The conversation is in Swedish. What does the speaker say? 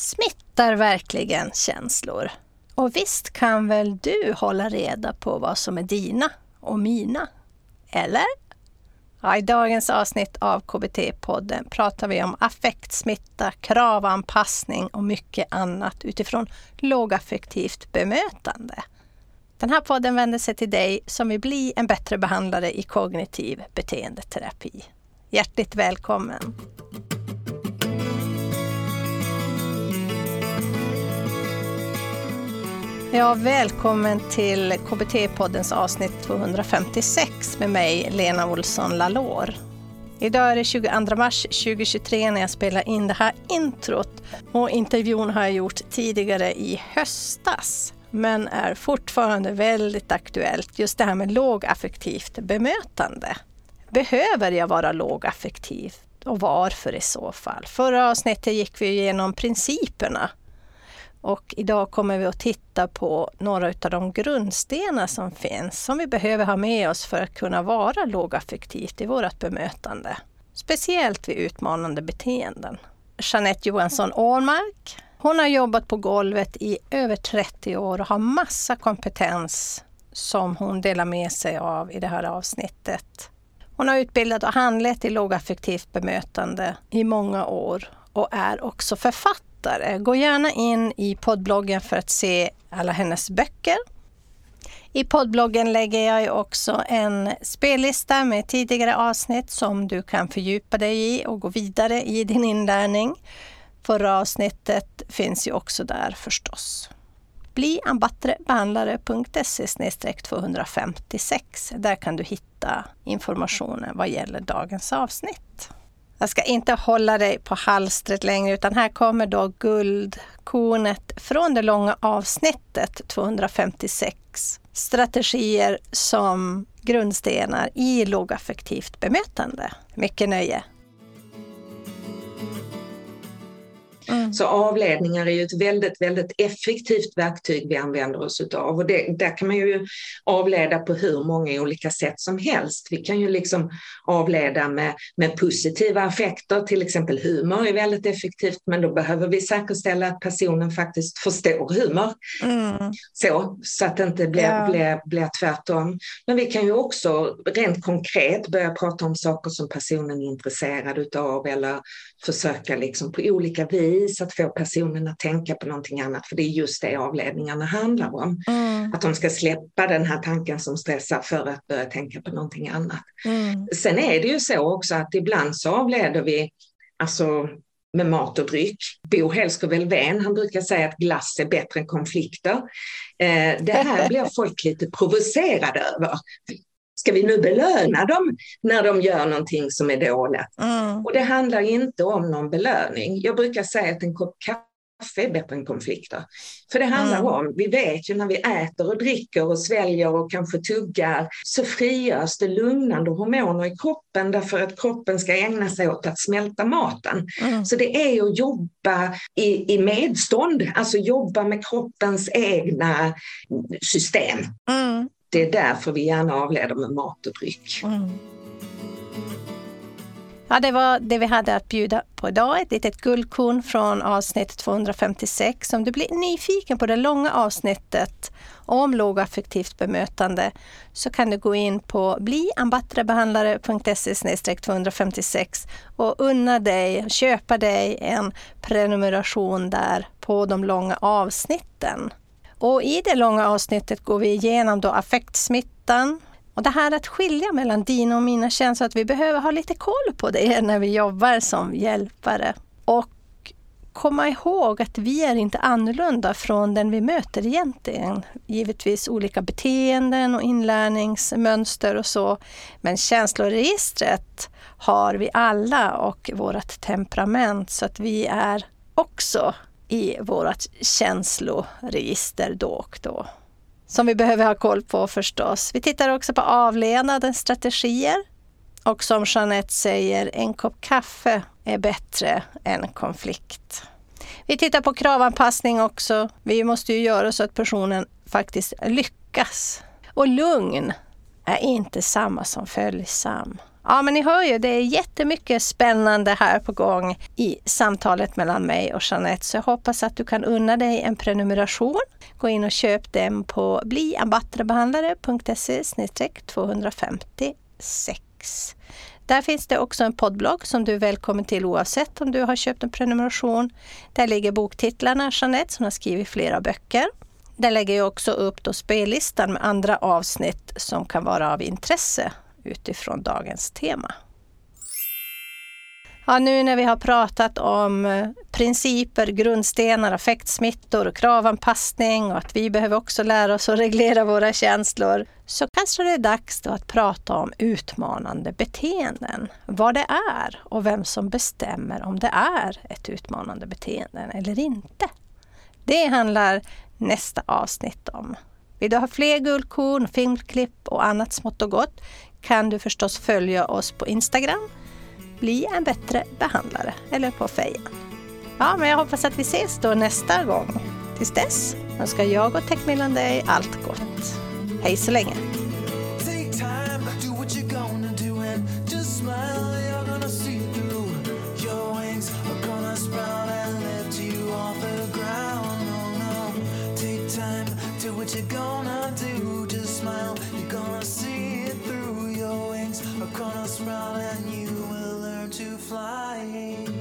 Smittar verkligen känslor? Och visst kan väl du hålla reda på vad som är dina och mina? Eller? Ja, I dagens avsnitt av KBT-podden pratar vi om affektsmitta, kravanpassning och mycket annat utifrån lågaffektivt bemötande. Den här podden vänder sig till dig som vill bli en bättre behandlare i kognitiv beteendeterapi. Hjärtligt välkommen! Ja, välkommen till KBT-poddens avsnitt 256 med mig, Lena Olsson Lalor. Idag är det 22 mars 2023 när jag spelar in det här introt och intervjun har jag gjort tidigare i höstas men är fortfarande väldigt aktuellt. Just det här med lågaffektivt bemötande. Behöver jag vara lågaffektiv och varför i så fall? Förra avsnittet gick vi igenom principerna och idag kommer vi att titta på några av de grundstenar som finns som vi behöver ha med oss för att kunna vara lågaffektivt i vårt bemötande. Speciellt vid utmanande beteenden. Jeanette Johansson Årmark, hon har jobbat på golvet i över 30 år och har massa kompetens som hon delar med sig av i det här avsnittet. Hon har utbildat och handlett i lågaffektivt bemötande i många år och är också författare författare. Gå gärna in i poddbloggen för att se alla hennes böcker. I poddbloggen lägger jag också en spellista med tidigare avsnitt som du kan fördjupa dig i och gå vidare i din inlärning. Förra avsnittet finns ju också där förstås. Bli ambattrebehandlare.se 256. Där kan du hitta informationen vad gäller dagens avsnitt. Jag ska inte hålla dig på halstret längre utan här kommer då guldkornet från det långa avsnittet 256. Strategier som grundstenar i lågaffektivt bemötande. Mycket nöje! Mm. Så avledningar är ju ett väldigt, väldigt effektivt verktyg vi använder oss utav och det, där kan man ju avleda på hur många olika sätt som helst. Vi kan ju liksom avleda med, med positiva affekter, till exempel humor är väldigt effektivt men då behöver vi säkerställa att personen faktiskt förstår humor. Mm. Så, så att det inte blir, ja. blir, blir tvärtom. Men vi kan ju också rent konkret börja prata om saker som personen är intresserad utav eller försöka liksom på olika vis att få personen att tänka på någonting annat, för det är just det avledningarna handlar om. Mm. Att de ska släppa den här tanken som stressar för att börja tänka på någonting annat. Mm. Sen är det ju så också att ibland så avleder vi alltså med mat och dryck. Bo Helsker han brukar säga att glass är bättre än konflikter. Eh, det här blir folk lite provocerade över. Ska vi nu belöna dem när de gör någonting som är dåligt? Mm. Och det handlar inte om någon belöning. Jag brukar säga att en kopp kaffe är bättre än konflikter. För det handlar mm. om, vi vet ju när vi äter och dricker och sväljer och kanske tuggar så frigörs det lugnande hormoner i kroppen därför att kroppen ska ägna sig åt att smälta maten. Mm. Så det är att jobba i, i medstånd, alltså jobba med kroppens egna system. Mm. Det är därför vi gärna avleder med mat och dryck. Mm. Ja, det var det vi hade att bjuda på idag. Ett litet guldkorn från avsnitt 256. Om du blir nyfiken på det långa avsnittet om lågaffektivt bemötande så kan du gå in på bliambattrebehandlare.se 256 och unna dig, köpa dig en prenumeration där på de långa avsnitten. Och I det långa avsnittet går vi igenom då affektsmittan. Och det här att skilja mellan dina och mina känslor, att vi behöver ha lite koll på det när vi jobbar som hjälpare. Och komma ihåg att vi är inte annorlunda från den vi möter egentligen. Givetvis olika beteenden och inlärningsmönster och så. Men känsloregistret har vi alla och vårt temperament så att vi är också i vårt känsloregister då och då. Som vi behöver ha koll på förstås. Vi tittar också på avlevnadens strategier. Och som Jeanette säger, en kopp kaffe är bättre än konflikt. Vi tittar på kravanpassning också. Vi måste ju göra så att personen faktiskt lyckas. Och lugn är inte samma som följsam. Ja, men ni hör ju, det är jättemycket spännande här på gång i samtalet mellan mig och Jeanette, så jag hoppas att du kan unna dig en prenumeration. Gå in och köp den på bliambattrebehandlare.se 256. Där finns det också en poddblogg som du är välkommen till oavsett om du har köpt en prenumeration. Där ligger boktitlarna Jeanette som har skrivit flera böcker. Där lägger jag också upp då spellistan med andra avsnitt som kan vara av intresse utifrån dagens tema. Ja, nu när vi har pratat om eh, principer, grundstenar, affektsmittor, kravanpassning och att vi behöver också lära oss att reglera våra känslor, så kanske det är dags att prata om utmanande beteenden. Vad det är och vem som bestämmer om det är ett utmanande beteende eller inte. Det handlar nästa avsnitt om. Vill du ha fler guldkorn, filmklipp och annat smått och gott kan du förstås följa oss på Instagram, bli en bättre behandlare eller på fejan. Ja, men jag hoppas att vi ses då nästa gång. Tills dess önskar jag och Techmillan dig allt gott. Hej så länge! what you're gonna do. Just smile, you're gonna see corner sprawl and you will learn to fly.